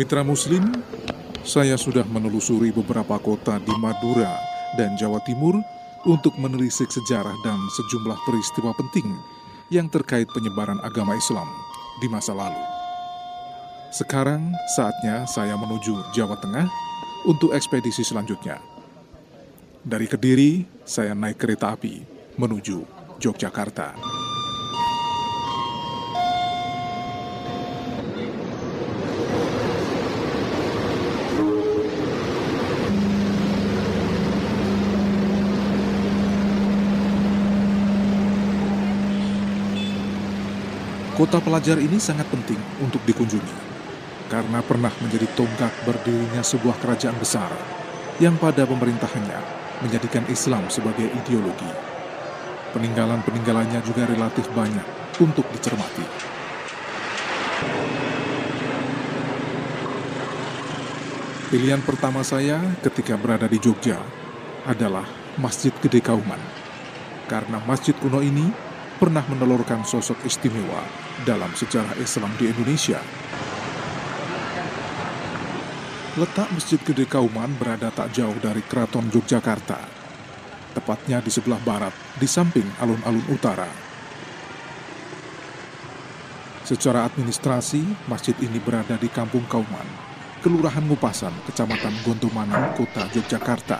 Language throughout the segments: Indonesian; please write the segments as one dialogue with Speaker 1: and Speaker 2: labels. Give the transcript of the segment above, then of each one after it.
Speaker 1: Mitra Muslim, saya sudah menelusuri beberapa kota di Madura dan Jawa Timur untuk menelisik sejarah dan sejumlah peristiwa penting yang terkait penyebaran agama Islam di masa lalu. Sekarang saatnya saya menuju Jawa Tengah untuk ekspedisi selanjutnya. Dari Kediri, saya naik kereta api menuju Yogyakarta. Kota pelajar ini sangat penting untuk dikunjungi karena pernah menjadi tonggak berdirinya sebuah kerajaan besar yang pada pemerintahannya menjadikan Islam sebagai ideologi. Peninggalan-peninggalannya juga relatif banyak untuk dicermati. Pilihan pertama saya ketika berada di Jogja adalah Masjid Gede Kauman. Karena masjid kuno ini pernah menelurkan sosok istimewa dalam sejarah Islam di Indonesia. Letak Masjid Gede Kauman berada tak jauh dari Keraton Yogyakarta, tepatnya di sebelah barat, di samping alun-alun utara. Secara administrasi, masjid ini berada di Kampung Kauman, Kelurahan Ngupasan, Kecamatan Gondomanan, Kota Yogyakarta.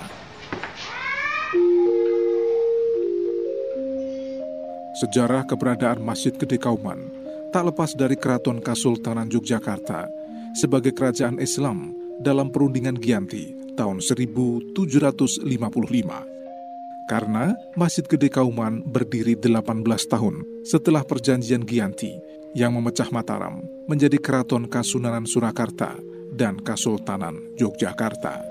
Speaker 1: Sejarah keberadaan Masjid Gede Kauman tak lepas dari Keraton Kasultanan Yogyakarta sebagai kerajaan Islam dalam perundingan Giyanti tahun 1755. Karena Masjid Gede Kauman berdiri 18 tahun setelah perjanjian Giyanti yang memecah Mataram menjadi Keraton Kasunanan Surakarta dan Kasultanan Yogyakarta.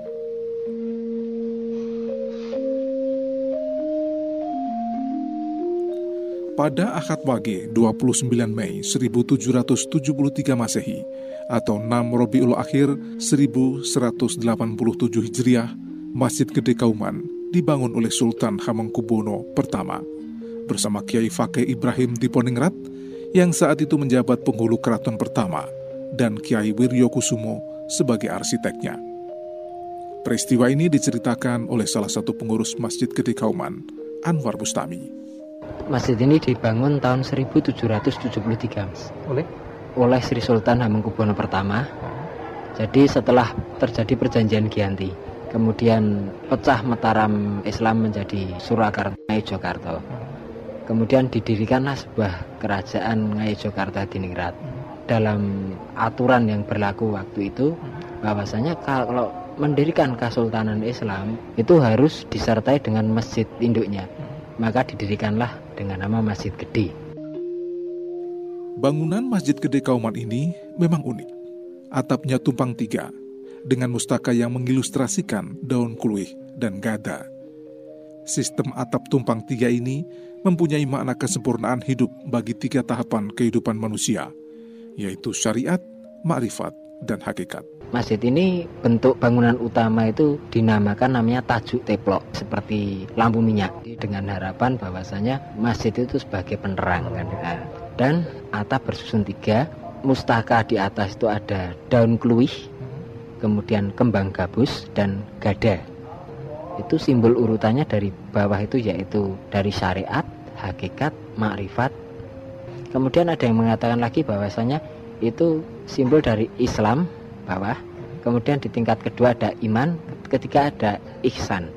Speaker 1: Pada Ahad Wage 29 Mei 1773 Masehi atau 6 Robiul Akhir 1187 Hijriah, Masjid Gede Kauman dibangun oleh Sultan Hamengkubuwono pertama bersama Kiai Fakih Ibrahim Diponingrat yang saat itu menjabat penghulu keraton pertama dan Kiai Wiryo Kusumo sebagai arsiteknya. Peristiwa ini diceritakan oleh salah satu pengurus Masjid Gede Kauman, Anwar Bustami.
Speaker 2: Masjid ini dibangun tahun 1773 Mas.
Speaker 3: Oleh?
Speaker 2: Oleh Sri Sultan Hamengkubuwono pertama. Jadi setelah terjadi perjanjian Giyanti, kemudian pecah Mataram Islam menjadi Surakarta Jakarta. Kemudian didirikanlah sebuah kerajaan Ngayojakarta Diningrat. Dalam aturan yang berlaku waktu itu, bahwasanya kalau mendirikan Kesultanan Islam itu harus disertai dengan masjid induknya maka didirikanlah dengan nama Masjid Gede.
Speaker 1: Bangunan Masjid Gede Kauman ini memang unik. Atapnya tumpang tiga, dengan mustaka yang mengilustrasikan daun kuluih dan gada. Sistem atap tumpang tiga ini mempunyai makna kesempurnaan hidup bagi tiga tahapan kehidupan manusia, yaitu syariat, makrifat, dan hakikat.
Speaker 2: Masjid ini bentuk bangunan utama itu dinamakan namanya tajuk teplok seperti lampu minyak dengan harapan bahwasanya masjid itu sebagai penerang kan. Dan atap bersusun tiga, mustaka di atas itu ada daun kluih, kemudian kembang gabus dan gada. Itu simbol urutannya dari bawah itu yaitu dari syariat, hakikat, makrifat. Kemudian ada yang mengatakan lagi bahwasanya itu simbol dari Islam, bawah kemudian di tingkat kedua ada iman ketiga ada ihsan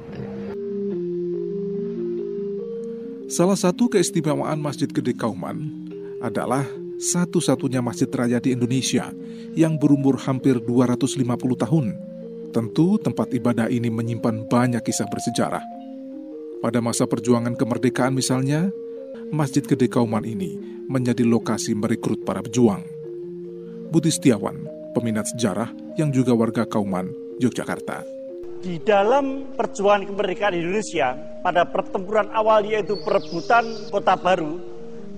Speaker 1: Salah satu keistimewaan Masjid Gede Kauman adalah satu-satunya masjid raya di Indonesia yang berumur hampir 250 tahun. Tentu tempat ibadah ini menyimpan banyak kisah bersejarah. Pada masa perjuangan kemerdekaan misalnya, Masjid Gede Kauman ini menjadi lokasi merekrut para pejuang. Budi Setiawan, peminat sejarah yang juga warga Kauman, Yogyakarta.
Speaker 3: Di dalam perjuangan kemerdekaan Indonesia, pada pertempuran awal yaitu perebutan kota baru,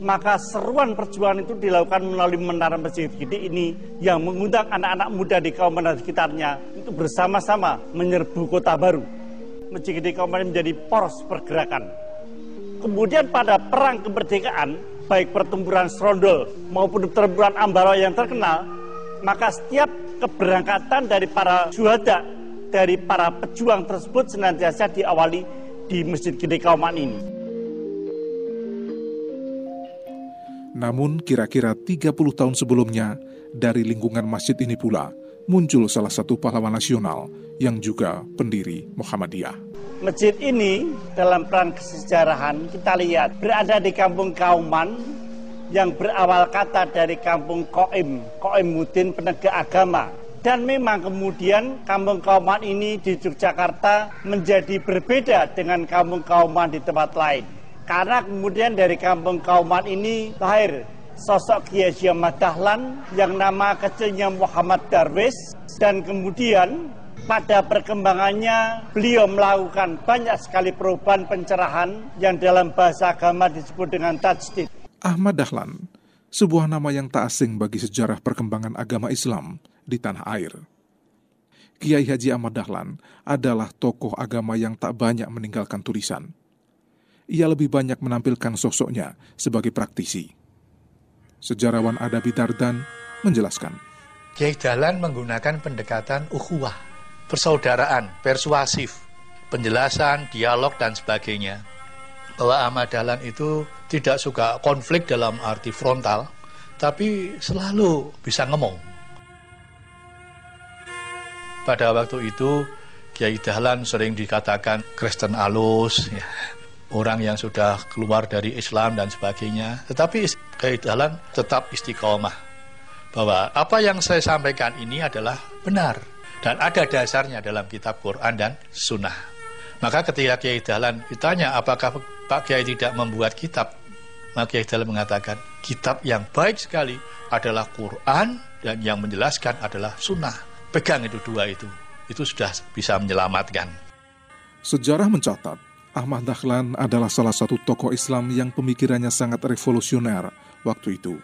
Speaker 3: maka seruan perjuangan itu dilakukan melalui menara masjid gede ini yang mengundang anak-anak muda di Kauman dan sekitarnya untuk bersama-sama menyerbu kota baru. Masjid Gede Kauman menjadi poros pergerakan. Kemudian pada perang kemerdekaan, baik pertempuran Serondol maupun pertempuran Ambarawa yang terkenal, maka setiap keberangkatan dari para juhada, dari para pejuang tersebut senantiasa diawali di Masjid Gede Kauman ini.
Speaker 1: Namun kira-kira 30 tahun sebelumnya, dari lingkungan masjid ini pula, muncul salah satu pahlawan nasional yang juga pendiri Muhammadiyah.
Speaker 3: Masjid ini dalam peran kesejarahan kita lihat berada di kampung Kauman yang berawal kata dari kampung Koim, Koim Mudin penegak agama. Dan memang kemudian kampung Kauman ini di Yogyakarta menjadi berbeda dengan kampung Kauman di tempat lain. Karena kemudian dari kampung Kauman ini lahir sosok Kiai Ahmad Dahlan yang nama kecilnya Muhammad Darwis dan kemudian pada perkembangannya beliau melakukan banyak sekali perubahan pencerahan yang dalam bahasa agama disebut dengan tajdid.
Speaker 1: Ahmad Dahlan, sebuah nama yang tak asing bagi sejarah perkembangan agama Islam di tanah air. Kiai Haji Ahmad Dahlan adalah tokoh agama yang tak banyak meninggalkan tulisan. Ia lebih banyak menampilkan sosoknya sebagai praktisi. Sejarawan Adabi Dardan menjelaskan.
Speaker 4: Kiai Dahlan menggunakan pendekatan ukhuwah persaudaraan, persuasif, penjelasan, dialog, dan sebagainya. Bahwa Ahmad Dahlan itu tidak suka konflik dalam arti frontal, tapi selalu bisa ngomong. Pada waktu itu, Kiai Dahlan sering dikatakan Kristen alus, ya, orang yang sudah keluar dari Islam dan sebagainya. Tetapi Kiai Dahlan tetap istiqomah bahwa apa yang saya sampaikan ini adalah benar dan ada dasarnya dalam kitab Quran dan Sunnah. Maka ketika Kiai Dahlan ditanya apakah Pak Kiai tidak membuat kitab, maka Kiai Dahlan mengatakan kitab yang baik sekali adalah Quran dan yang menjelaskan adalah Sunnah. Pegang itu dua itu, itu sudah bisa menyelamatkan.
Speaker 1: Sejarah mencatat, Ahmad Dahlan adalah salah satu tokoh Islam yang pemikirannya sangat revolusioner waktu itu,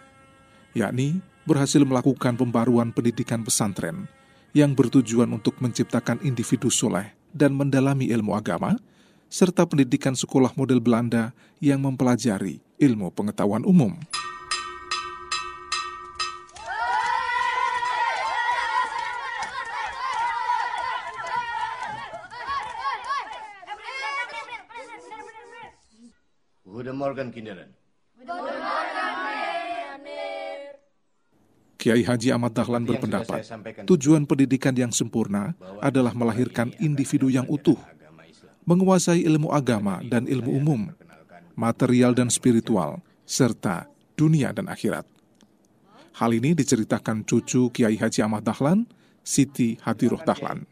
Speaker 1: yakni berhasil melakukan pembaruan pendidikan pesantren yang bertujuan untuk menciptakan individu soleh dan mendalami ilmu agama, serta pendidikan sekolah model Belanda yang mempelajari ilmu pengetahuan umum. Kiai Haji Ahmad Dahlan berpendapat, tujuan pendidikan yang sempurna adalah melahirkan individu yang utuh, menguasai ilmu agama dan ilmu umum, material dan spiritual, serta dunia dan akhirat. Hal ini diceritakan cucu Kiai Haji Ahmad Dahlan, Siti Hadiroh Dahlan.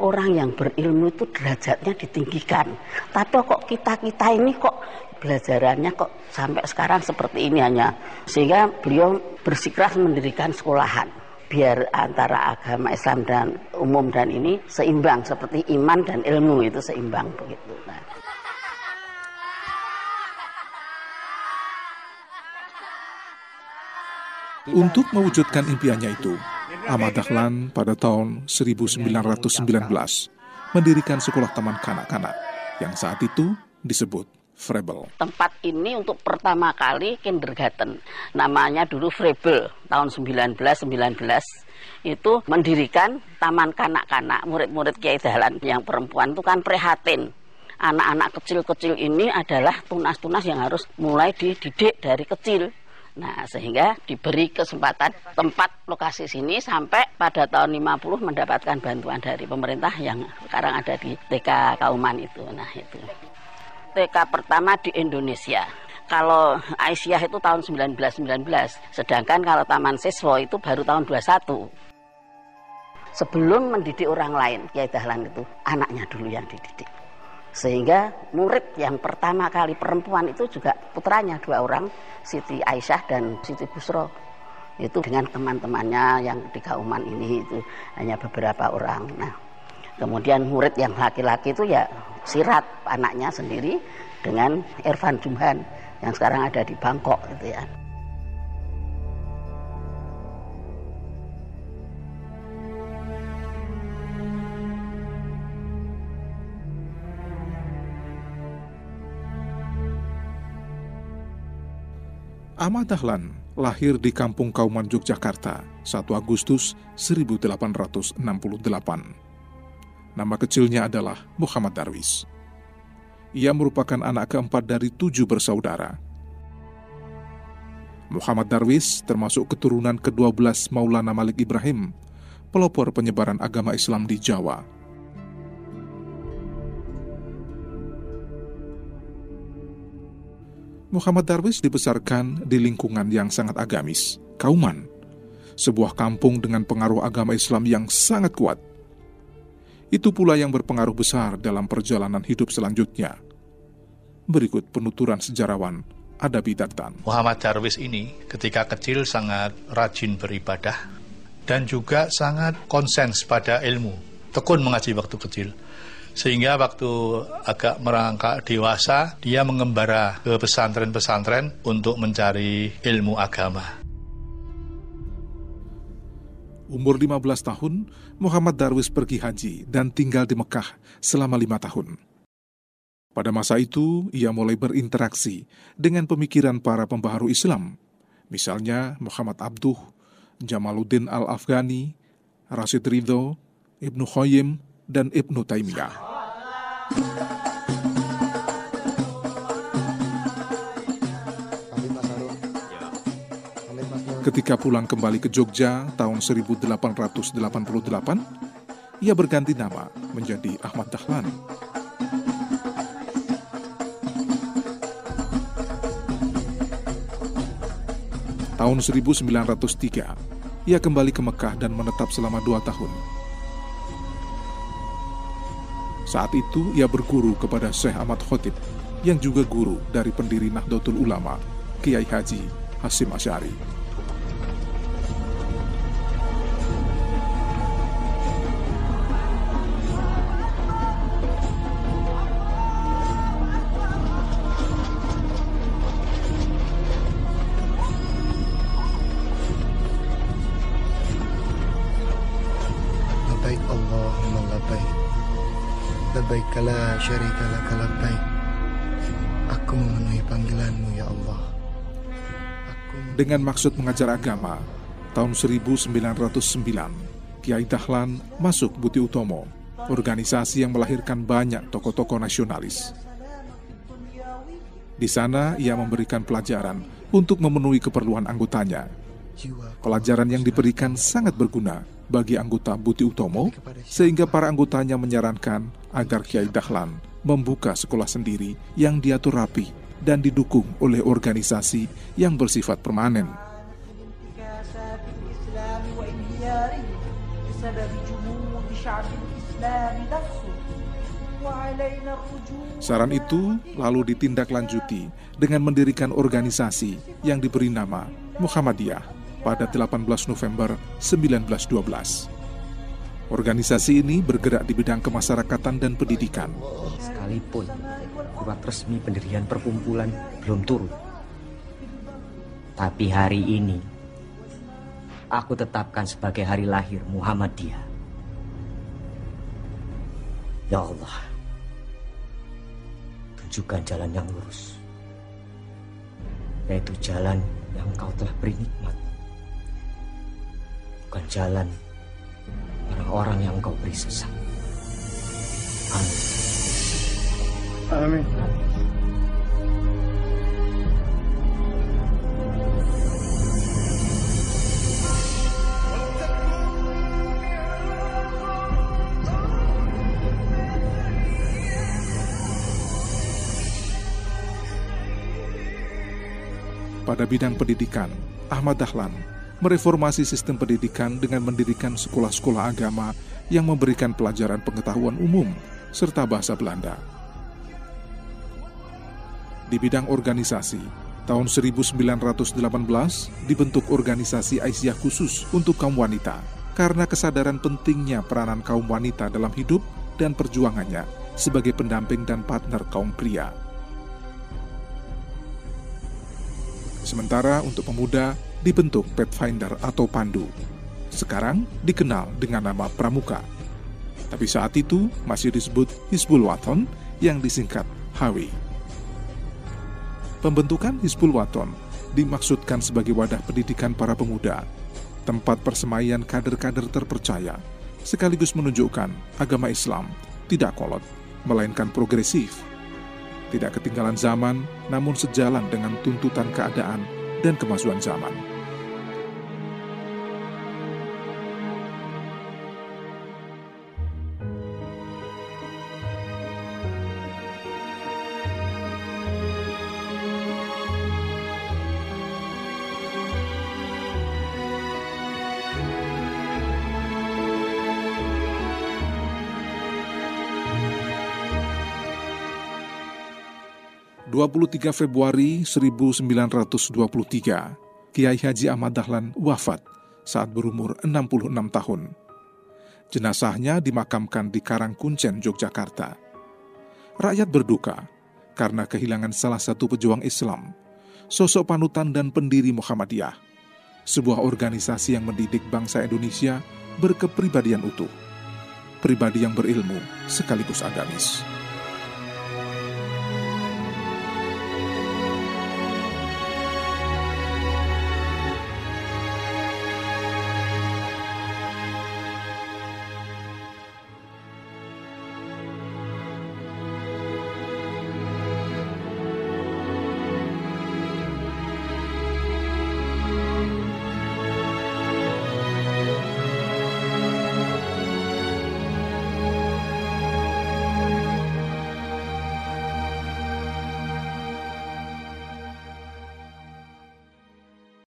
Speaker 5: Orang yang berilmu itu derajatnya ditinggikan. Tapi kok kita-kita ini kok belajarannya kok sampai sekarang seperti ini hanya. Sehingga beliau bersikeras mendirikan sekolahan. Biar antara agama Islam dan umum dan ini seimbang. Seperti iman dan ilmu itu seimbang begitu. Nah.
Speaker 1: Untuk mewujudkan impiannya itu, Ahmad Dahlan pada tahun 1919 mendirikan sekolah taman kanak-kanak yang saat itu disebut Frebel.
Speaker 5: Tempat ini untuk pertama kali kindergarten. Namanya dulu Frebel tahun 1919 itu mendirikan taman kanak-kanak. Murid-murid Kiai Dahlan yang perempuan itu kan prihatin. Anak-anak kecil-kecil ini adalah tunas-tunas yang harus mulai dididik dari kecil Nah, sehingga diberi kesempatan tempat lokasi sini sampai pada tahun 50 mendapatkan bantuan dari pemerintah yang sekarang ada di TK Kauman itu. Nah, itu. TK pertama di Indonesia. Kalau Aisyah itu tahun 1919, sedangkan kalau Taman Siswa itu baru tahun 21. Sebelum mendidik orang lain, Kiai Dahlan itu anaknya dulu yang dididik. Sehingga murid yang pertama kali perempuan itu juga putranya dua orang, Siti Aisyah dan Siti Busro. Itu dengan teman-temannya yang di Kauman ini itu hanya beberapa orang. Nah, Kemudian murid yang laki-laki itu ya sirat anaknya sendiri dengan Irfan Jumhan yang sekarang ada di Bangkok gitu ya.
Speaker 1: Ahmad Dahlan lahir di kampung Kauman Yogyakarta 1 Agustus 1868. Nama kecilnya adalah Muhammad Darwis. Ia merupakan anak keempat dari tujuh bersaudara. Muhammad Darwis termasuk keturunan ke-12 Maulana Malik Ibrahim, pelopor penyebaran agama Islam di Jawa. Muhammad Darwis dibesarkan di lingkungan yang sangat agamis, Kauman, sebuah kampung dengan pengaruh agama Islam yang sangat kuat. Itu pula yang berpengaruh besar dalam perjalanan hidup selanjutnya. Berikut penuturan sejarawan Adabi Dartan.
Speaker 4: Muhammad Darwis ini ketika kecil sangat rajin beribadah dan juga sangat konsens pada ilmu. Tekun mengaji waktu kecil sehingga waktu agak merangkak dewasa dia mengembara ke pesantren-pesantren untuk mencari ilmu agama.
Speaker 1: Umur 15 tahun, Muhammad Darwis pergi haji dan tinggal di Mekah selama lima tahun. Pada masa itu, ia mulai berinteraksi dengan pemikiran para pembaharu Islam, misalnya Muhammad Abduh, Jamaluddin Al-Afghani, Rashid Ridho, Ibnu Khoyim, dan Ibnu Taimiyah. Ketika pulang kembali ke Jogja tahun 1888, ia berganti nama menjadi Ahmad Dahlan. Tahun 1903, ia kembali ke Mekah dan menetap selama dua tahun saat itu ia berguru kepada Syekh Ahmad Khotib yang juga guru dari pendiri Nahdlatul Ulama, Kiai Haji Hasim Asyari.
Speaker 6: Syarika laka labbaik Aku memenuhi panggilanmu ya Allah.
Speaker 1: Aku... Dengan maksud mengajar agama Tahun 1909 Kiai Dahlan masuk Buti Utomo Organisasi yang melahirkan banyak tokoh-tokoh nasionalis. Di sana ia memberikan pelajaran untuk memenuhi keperluan anggotanya. Pelajaran yang diberikan sangat berguna bagi anggota Buti Utomo, sehingga para anggotanya menyarankan agar Kiai Dahlan membuka sekolah sendiri yang diatur rapi dan didukung oleh organisasi yang bersifat permanen. Saran itu lalu ditindaklanjuti dengan mendirikan organisasi yang diberi nama Muhammadiyah pada 18 November 1912. Organisasi ini bergerak di bidang kemasyarakatan dan pendidikan.
Speaker 2: Sekalipun kuat resmi pendirian perkumpulan belum turun. Tapi hari ini aku tetapkan sebagai hari lahir Muhammadiyah. Ya Allah, tunjukkan jalan yang lurus, yaitu jalan yang Engkau telah beri nikmat bukan jalan orang-orang yang engkau beri sesat. Amin. Amin.
Speaker 1: Pada bidang pendidikan, Ahmad Dahlan mereformasi sistem pendidikan dengan mendirikan sekolah-sekolah agama yang memberikan pelajaran pengetahuan umum serta bahasa Belanda. Di bidang organisasi, tahun 1918 dibentuk organisasi Aisyah khusus untuk kaum wanita karena kesadaran pentingnya peranan kaum wanita dalam hidup dan perjuangannya sebagai pendamping dan partner kaum pria. Sementara untuk pemuda, dibentuk Pathfinder atau Pandu. Sekarang dikenal dengan nama Pramuka. Tapi saat itu masih disebut Hizbul Waton yang disingkat HW. Pembentukan Hizbul Waton dimaksudkan sebagai wadah pendidikan para pemuda, tempat persemaian kader-kader terpercaya, sekaligus menunjukkan agama Islam tidak kolot, melainkan progresif. Tidak ketinggalan zaman, namun sejalan dengan tuntutan keadaan dan kemajuan zaman. 23 Februari 1923, Kiai Haji Ahmad Dahlan wafat saat berumur 66 tahun. Jenazahnya dimakamkan di Karangkuncen, Yogyakarta. Rakyat berduka karena kehilangan salah satu pejuang Islam, sosok panutan dan pendiri Muhammadiyah, sebuah organisasi yang mendidik bangsa Indonesia berkepribadian utuh, pribadi yang berilmu sekaligus agamis.